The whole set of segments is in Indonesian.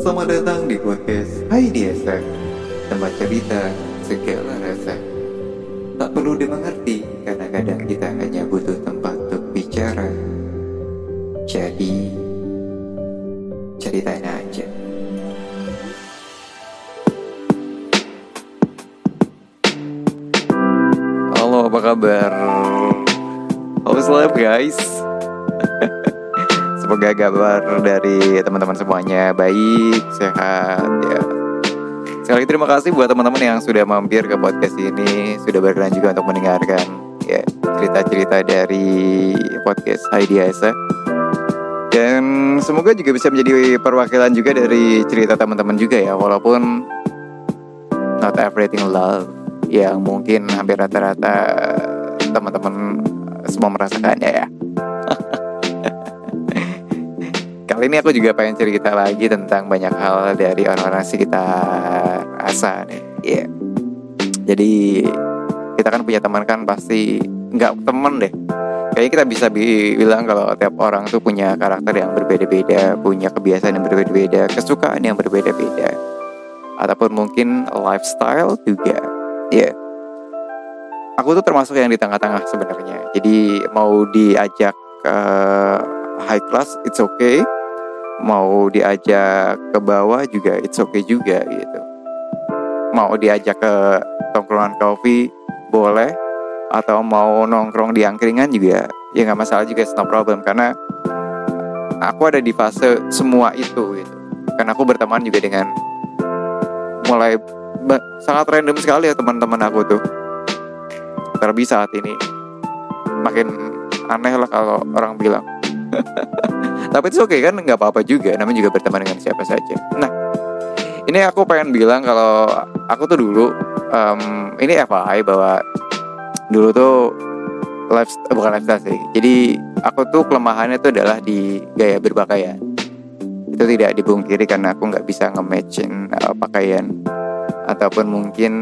Selamat datang di podcast Hai Diasa Tempat cerita segala rasa. Tak perlu dimengerti Karena kadang kita hanya butuh tempat untuk bicara. Jadi Ceritain aja. Halo apa kabar? How's life guys Semoga kabar dari teman-teman semuanya baik, sehat ya. Sekali lagi terima kasih buat teman-teman yang sudah mampir ke podcast ini, sudah berkenan juga untuk mendengarkan ya cerita-cerita dari podcast Heidi Aisa. Dan semoga juga bisa menjadi perwakilan juga dari cerita teman-teman juga ya, walaupun not everything love yang mungkin hampir rata-rata teman-teman semua merasakannya ya. Kali ini aku juga pengen cerita lagi tentang banyak hal dari orang-orang sekitar Asa nih. Iya. Yeah. Jadi kita kan punya teman kan pasti nggak temen deh. Kayaknya kita bisa bilang kalau tiap orang tuh punya karakter yang berbeda-beda, punya kebiasaan yang berbeda-beda, kesukaan yang berbeda-beda, ataupun mungkin lifestyle juga. Iya. Yeah. Aku tuh termasuk yang di tengah-tengah sebenarnya. Jadi mau diajak ke high class, it's okay mau diajak ke bawah juga it's okay juga gitu. Mau diajak ke tongkrongan kopi boleh. Atau mau nongkrong di angkringan juga ya nggak masalah juga no problem. Karena aku ada di fase semua itu gitu. Karena aku berteman juga dengan mulai sangat random sekali ya teman-teman aku tuh. Terlebih saat ini. Makin aneh lah kalau orang bilang tapi itu oke okay, kan nggak apa-apa juga namanya juga berteman dengan siapa saja. Nah ini aku pengen bilang kalau aku tuh dulu um, ini FYI bahwa dulu tuh life bukan lifestyle sih. Jadi aku tuh kelemahannya tuh adalah di gaya berpakaian. Itu tidak dibungkiri karena aku nggak bisa nge-matchin uh, pakaian. Ataupun mungkin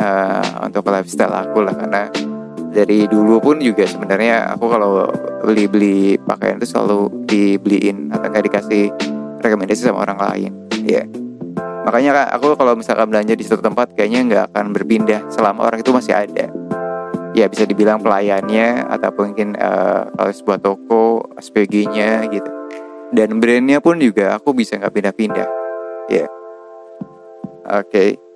uh, untuk lifestyle aku lah karena dari dulu pun juga sebenarnya aku kalau beli-beli pakaian itu selalu dibeliin atau nggak dikasih rekomendasi sama orang lain ya yeah. makanya kak aku kalau misalkan belanja di suatu tempat kayaknya nggak akan berpindah selama orang itu masih ada ya bisa dibilang pelayannya atau mungkin uh, sebuah toko SPG-nya gitu dan brandnya pun juga aku bisa nggak pindah-pindah ya yeah. oke okay.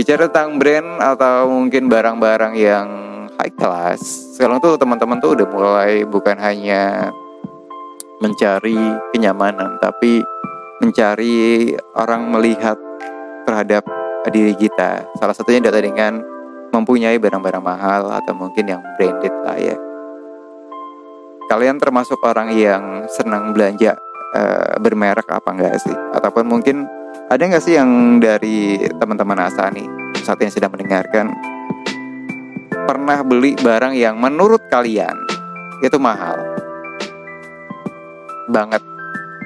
Bicara tentang brand atau mungkin barang-barang yang high class, sekarang tuh teman-teman tuh udah mulai bukan hanya mencari kenyamanan, tapi mencari orang melihat terhadap diri kita. Salah satunya adalah dengan mempunyai barang-barang mahal atau mungkin yang branded lah ya. Kalian termasuk orang yang senang belanja uh, bermerek apa enggak sih? Ataupun mungkin ada nggak sih yang dari teman-teman Asa nih saat ini sedang mendengarkan pernah beli barang yang menurut kalian itu mahal banget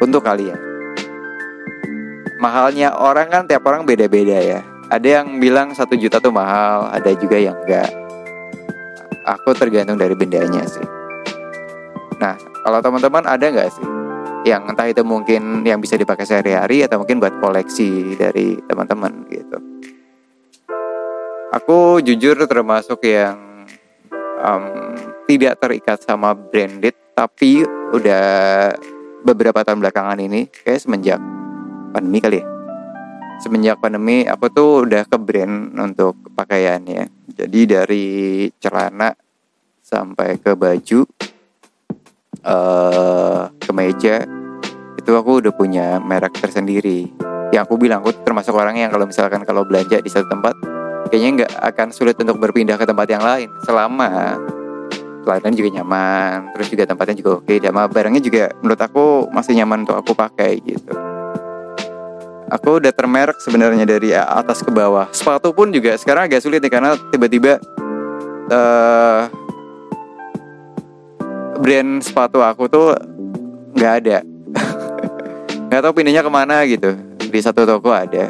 untuk kalian? Mahalnya orang kan tiap orang beda-beda ya. Ada yang bilang satu juta tuh mahal, ada juga yang enggak. Aku tergantung dari bendanya sih. Nah, kalau teman-teman ada nggak sih yang entah itu mungkin yang bisa dipakai sehari-hari atau mungkin buat koleksi dari teman-teman gitu. Aku jujur termasuk yang um, tidak terikat sama branded, tapi udah beberapa tahun belakangan ini, kayak semenjak pandemi kali ya. Semenjak pandemi, aku tuh udah ke brand untuk pakaiannya. Jadi dari celana sampai ke baju, uh, kemeja itu aku udah punya merek tersendiri. Yang aku bilang aku termasuk orang yang kalau misalkan kalau belanja di satu tempat kayaknya nggak akan sulit untuk berpindah ke tempat yang lain. Selama pelayanan juga nyaman terus juga tempatnya juga oke dan barangnya juga menurut aku masih nyaman untuk aku pakai gitu. Aku udah termerek sebenarnya dari atas ke bawah. Sepatu pun juga sekarang agak sulit nih karena tiba-tiba uh, brand sepatu aku tuh nggak ada. Nggak tahu pindahnya ke mana gitu. Di satu toko ada.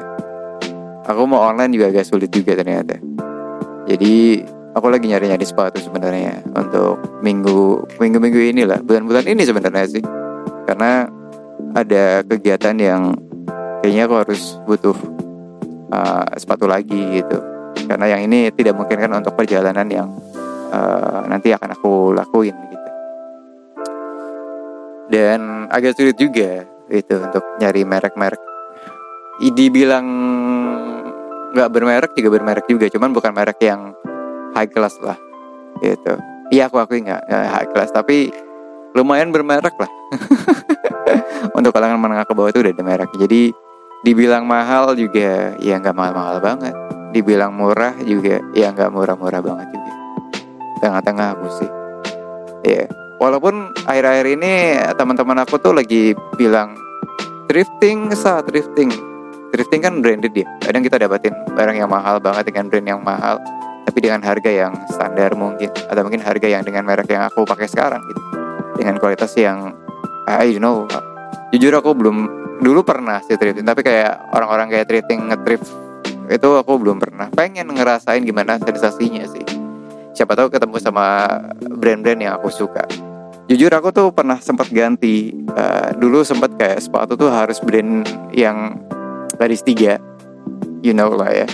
Aku mau online juga agak sulit juga ternyata. Jadi aku lagi nyari-nyari sepatu sebenarnya untuk minggu minggu minggu inilah bulan-bulan ini sebenarnya sih. Karena ada kegiatan yang kayaknya aku harus butuh uh, sepatu lagi gitu. Karena yang ini tidak mungkin kan untuk perjalanan yang uh, nanti akan aku lakuin dan agak sulit juga itu untuk nyari merek-merek. Dibilang nggak bermerek juga bermerek juga cuman bukan merek yang high class lah gitu. Iya aku akui nggak high class tapi lumayan bermerek lah. Untuk kalangan menengah ke bawah itu udah ada merek. Jadi dibilang mahal juga ya nggak mahal-mahal banget. Dibilang murah juga ya nggak murah-murah banget juga. Tengah-tengah aku sih. Ya yeah. Walaupun akhir-akhir ini teman-teman aku tuh lagi bilang thrifting saat thrifting. Thrifting kan branded ya kadang kita dapatin barang yang mahal banget dengan brand yang mahal tapi dengan harga yang standar mungkin atau mungkin harga yang dengan merek yang aku pakai sekarang gitu. Dengan kualitas yang I don't know jujur aku belum dulu pernah sih thrifting tapi kayak orang-orang kayak thrifting ngethrift itu aku belum pernah. Pengen ngerasain gimana sensasinya sih. Siapa tahu ketemu sama brand-brand yang aku suka jujur aku tuh pernah sempat ganti uh, dulu sempat kayak sepatu tuh harus brand yang garis tiga. You know lah ya.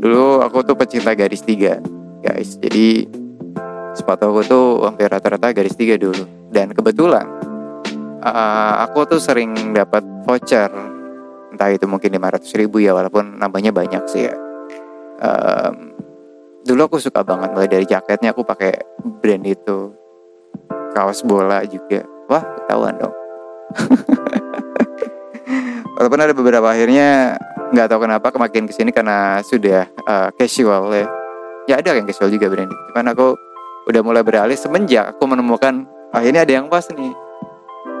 Dulu aku tuh pecinta garis tiga guys. Jadi sepatu aku tuh hampir rata-rata garis tiga dulu. Dan kebetulan uh, aku tuh sering dapat voucher. Entah itu mungkin 500 ribu ya walaupun nambahnya banyak sih ya. Um, dulu aku suka banget mulai dari jaketnya aku pakai brand itu kaos bola juga. Wah ketahuan dong. Walaupun ada beberapa akhirnya nggak tahu kenapa kemakin ke sini karena sudah uh, casual ya. Ya ada yang casual juga brand cuman aku udah mulai beralih semenjak aku menemukan ah ini ada yang pas nih.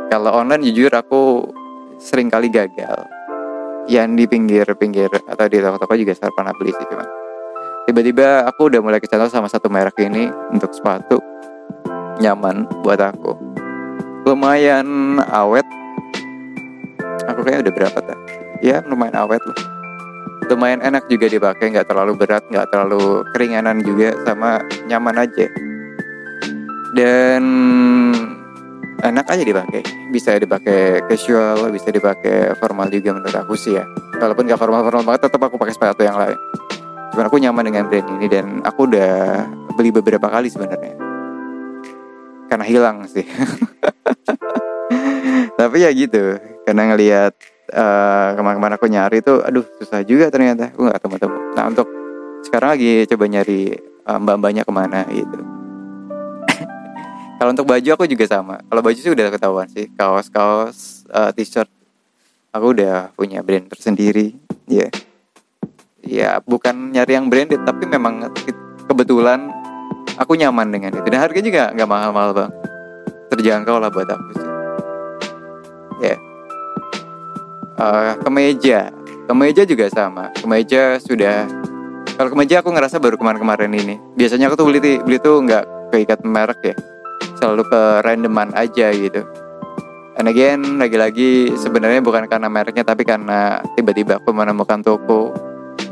Kalau online jujur aku sering kali gagal. Yang di pinggir-pinggir atau di toko-toko juga saya pernah beli sih cuman. Tiba-tiba aku udah mulai kecantol sama satu merek ini untuk sepatu nyaman buat aku. Lumayan awet. Aku kayak udah berapa tak ya lumayan awet lah. Lumayan enak juga dipakai nggak terlalu berat nggak terlalu keringanan juga sama nyaman aja. Dan enak aja dipakai. Bisa dipakai casual bisa dipakai formal juga menurut aku sih ya. Walaupun gak formal formal banget tetap aku pakai sepatu yang lain. Cuman aku nyaman dengan brand ini dan aku udah beli beberapa kali sebenarnya karena hilang sih. Tapi ya gitu karena ngelihat uh, ke mana-kemana aku nyari itu aduh susah juga ternyata. Aku nggak ketemu-temu. Nah untuk sekarang lagi coba nyari uh, mbak-mbaknya ke mana gitu. Kalau untuk baju aku juga sama. Kalau baju sih udah ketahuan sih. Kaos-kaos uh, t-shirt. Aku udah punya brand tersendiri. Ya yeah. ya bukan nyari yang branded tapi memang kebetulan aku nyaman dengan itu. Dan harganya juga nggak mahal-mahal bang. Terjangkau lah buat aku sih. Ya. Yeah uh, kemeja. Kemeja juga sama. Kemeja sudah kalau kemeja aku ngerasa baru kemarin-kemarin ini. Biasanya aku tuh beli beli tuh nggak keikat merek ya. Selalu ke randoman aja gitu. And again lagi-lagi sebenarnya bukan karena mereknya tapi karena tiba-tiba aku menemukan toko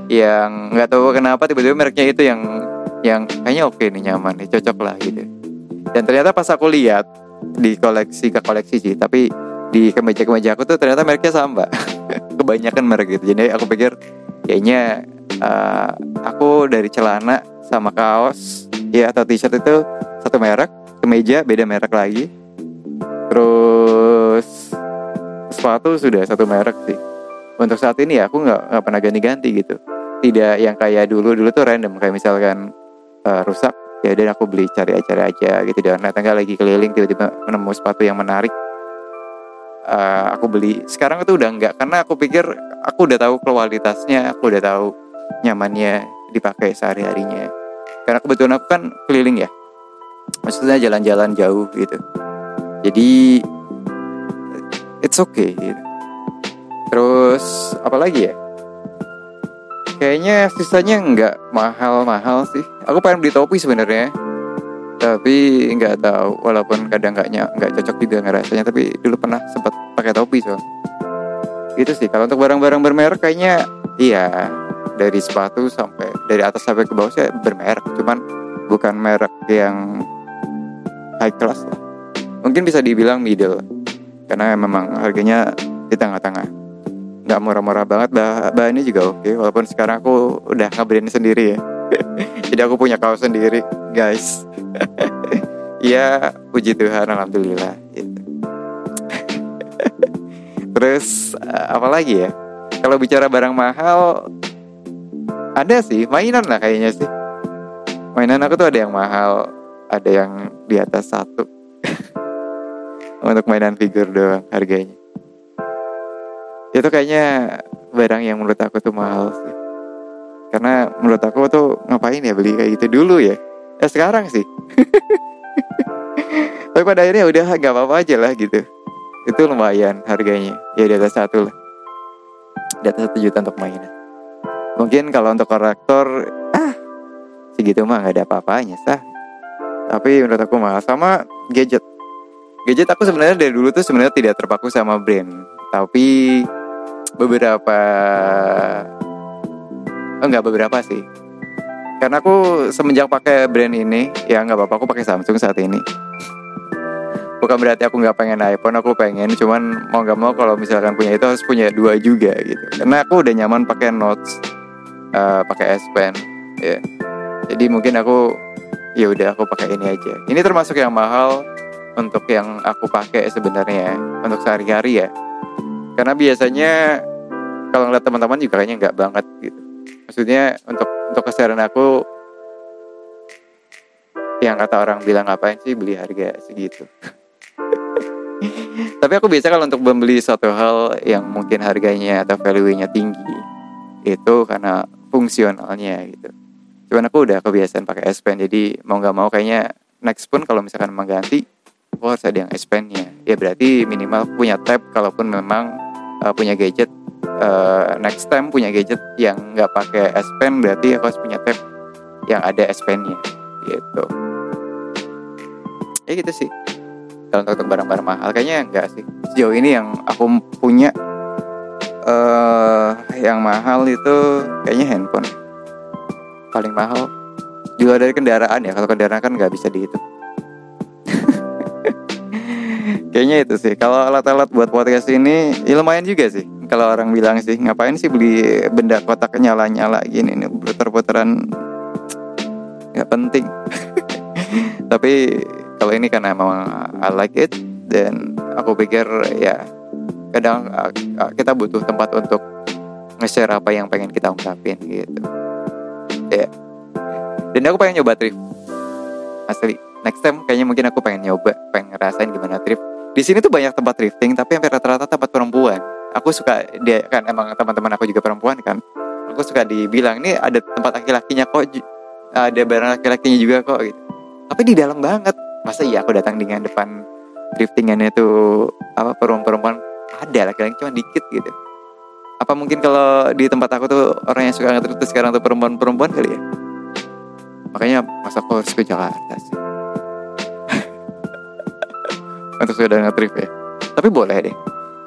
yang nggak tahu kenapa tiba-tiba mereknya itu yang yang kayaknya oke nih nyaman nih cocok lah gitu. Dan ternyata pas aku lihat di koleksi ke koleksi sih tapi di kemeja-kemeja aku tuh ternyata mereknya sama. Kebanyakan merek gitu. Jadi aku pikir kayaknya uh, aku dari celana sama kaos ya atau t-shirt itu satu merek kemeja beda merek lagi. Terus sepatu sudah satu merek sih. Untuk saat ini ya aku nggak pernah ganti-ganti gitu. Tidak yang kayak dulu dulu tuh random kayak misalkan uh, rusak ya dan aku beli cari aja gitu. Dan tangga lagi keliling tiba-tiba menemu sepatu yang menarik. Uh, aku beli. Sekarang itu udah enggak karena aku pikir aku udah tahu kualitasnya aku udah tahu nyamannya dipakai sehari harinya karena kebetulan aku kan keliling ya. Maksudnya jalan-jalan jauh gitu. Jadi it's okay gitu. terus apa lagi ya kayaknya sisanya nggak mahal-mahal sih. Aku pengen beli topi sebenarnya tapi nggak tahu. Walaupun kadang nggak nggak cocok juga ngerasanya tapi dulu pernah sempat pakai topi so itu sih. Kalau untuk barang-barang bermerek kayaknya iya. Dari sepatu sampai dari atas sampai ke bawah sih bermerek. Cuman bukan merek yang high class lah. Mungkin bisa dibilang middle karena memang harganya di tengah-tengah nggak murah-murah banget bah bahannya juga oke walaupun sekarang aku udah ngabarin sendiri ya. Jadi aku punya kaos sendiri guys. Ya puji Tuhan alhamdulillah gitu. terus eh, apa lagi ya? Kalau bicara barang mahal ada sih mainan lah kayaknya sih. Mainan aku tuh ada yang mahal ada yang di atas satu. Untuk mainan figur doang harganya itu kayaknya barang yang menurut aku tuh mahal sih. Karena menurut aku tuh ngapain ya beli kayak gitu dulu ya? Ya sekarang sih. Tapi pada akhirnya udah gak apa-apa aja lah gitu. Itu lumayan harganya. Ya di atas satu lah. Di atas satu juta untuk mainan. Mungkin kalau untuk korektor ah segitu mah nggak ada apa-apanya sah. Tapi menurut aku mahal. Sama gadget. Gadget aku sebenarnya dari dulu tuh sebenarnya tidak terpaku sama brand. Tapi beberapa enggak beberapa sih. Karena aku semenjak pakai brand ini ya nggak apa-apa aku pakai Samsung saat ini. Bukan berarti aku nggak pengen iPhone aku pengen cuman mau nggak mau kalau misalkan punya itu harus punya dua juga gitu. Karena aku udah nyaman pakai Notes uh, pakai S Pen ya. Jadi mungkin aku ya udah aku pakai ini aja. Ini termasuk yang mahal untuk yang aku pakai sebenarnya untuk sehari-hari ya karena biasanya kalau ngeliat teman-teman juga kayaknya nggak banget gitu. Maksudnya untuk untuk keseharian aku yang kata orang bilang ngapain sih beli harga segitu. Tapi aku biasa kalau untuk membeli suatu hal yang mungkin harganya atau value-nya tinggi itu karena fungsionalnya gitu. Cuman aku udah kebiasaan pakai S Pen jadi mau nggak mau kayaknya next pun kalau misalkan mengganti aku harus ada yang S Pen-nya. Ya berarti minimal punya tab kalaupun memang uh, punya gadget uh, next time punya gadget yang nggak pakai S Pen berarti aku harus punya tab yang ada S Pen-nya gitu. Ya gitu sih. Kalau untuk barang-barang mahal kayaknya enggak sih. Sejauh ini yang aku punya uh, yang mahal itu kayaknya handphone. Paling mahal juga dari kendaraan ya. Kalau kendaraan kan nggak bisa dihitung kayaknya itu sih. Kalau alat-alat buat podcast ini ya lumayan juga sih. Kalau orang bilang sih ngapain sih beli benda kotak nyala-nyala gini nih puter-puteran? Nggak penting. Tapi kalau ini karena emang I like it dan aku pikir ya kadang uh, kita butuh tempat untuk nge-share apa yang pengen kita ungkapin gitu. Ya. Yeah. dan aku pengen nyoba trip. Asli. Next time kayaknya mungkin aku pengen nyoba pengen ngerasain gimana trip di sini tuh banyak tempat drifting tapi hampir rata-rata tempat perempuan. Aku suka dia kan emang teman-teman aku juga perempuan kan. Aku suka dibilang ini ada tempat laki-lakinya kok ada barang laki-lakinya juga kok gitu. Tapi di dalam banget. Masa iya aku datang dengan depan driftingannya tuh apa perempuan-perempuan? Ada laki-laki cuma dikit gitu. Apa mungkin kalau di tempat aku tuh orang yang suka ngetrip tuh sekarang tuh perempuan-perempuan kali ya? Makanya masa aku harus ke Jakarta sih untuk sudah ngetrip ya. Tapi boleh deh.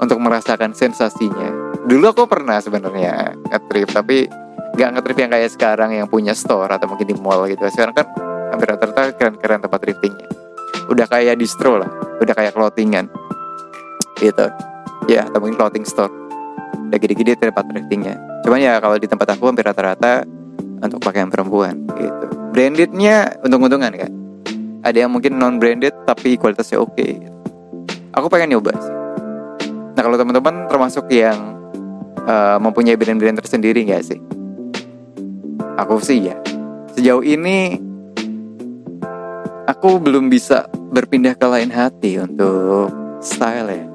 Untuk merasakan sensasinya. Dulu aku pernah sebenarnya ngetrip tapi nggak ngetrip yang kayak sekarang yang punya store atau mungkin di mall gitu. Sekarang kan hampir rata-rata keren-keren tempat driftingnya udah kayak distro lah. Udah kayak clothingan. Gitu. Ya atau mungkin clothing store. Udah gede-gede tempat driftingnya cuman ya kalau di tempat aku hampir rata-rata untuk pakaian perempuan gitu. Brandednya untung-untungan kan ada yang mungkin non branded tapi kualitasnya oke okay, gitu. Aku pengen nyoba sih. Nah kalau teman-teman termasuk yang uh, mempunyai brand-brand tersendiri nggak sih? Aku sih ya. Sejauh ini aku belum bisa berpindah ke lain hati untuk style ya.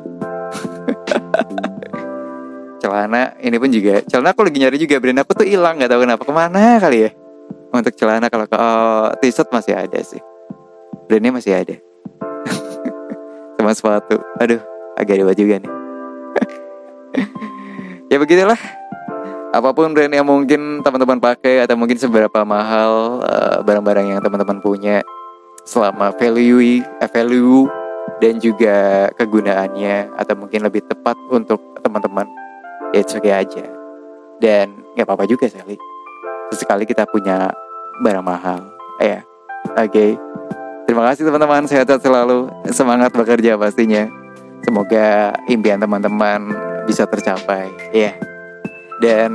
celana ini pun juga celana aku lagi nyari juga brand aku tuh hilang nggak tahu kenapa. Ke mana kali ya? Untuk celana kalau ke oh, t-shirt masih ada sih. Brandnya masih ada sama sepatu. Aduh agak dewa juga nih. Ya begitulah apa pun brand yang mungkin teman-teman pakai atau mungkin seberapa mahal uh, barang-barang yang teman-teman punya selama value, eh, value dan juga kegunaannya atau mungkin lebih tepat untuk teman-teman ya itu okay aja. Dan nggak apa-apa juga sekali sesekali kita punya barang mahal. Ya oke. okay. Terima kasih teman-teman sehat selalu semangat bekerja pastinya Semoga impian teman-teman bisa tercapai. Ya. Dan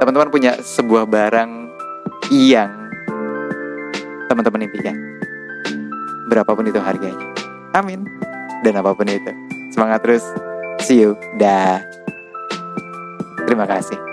teman-teman punya sebuah barang yang teman-teman impikan. Berapapun itu harganya. Amin. Dan apa pun itu. Semangat terus. See you. Dah. Terima kasih.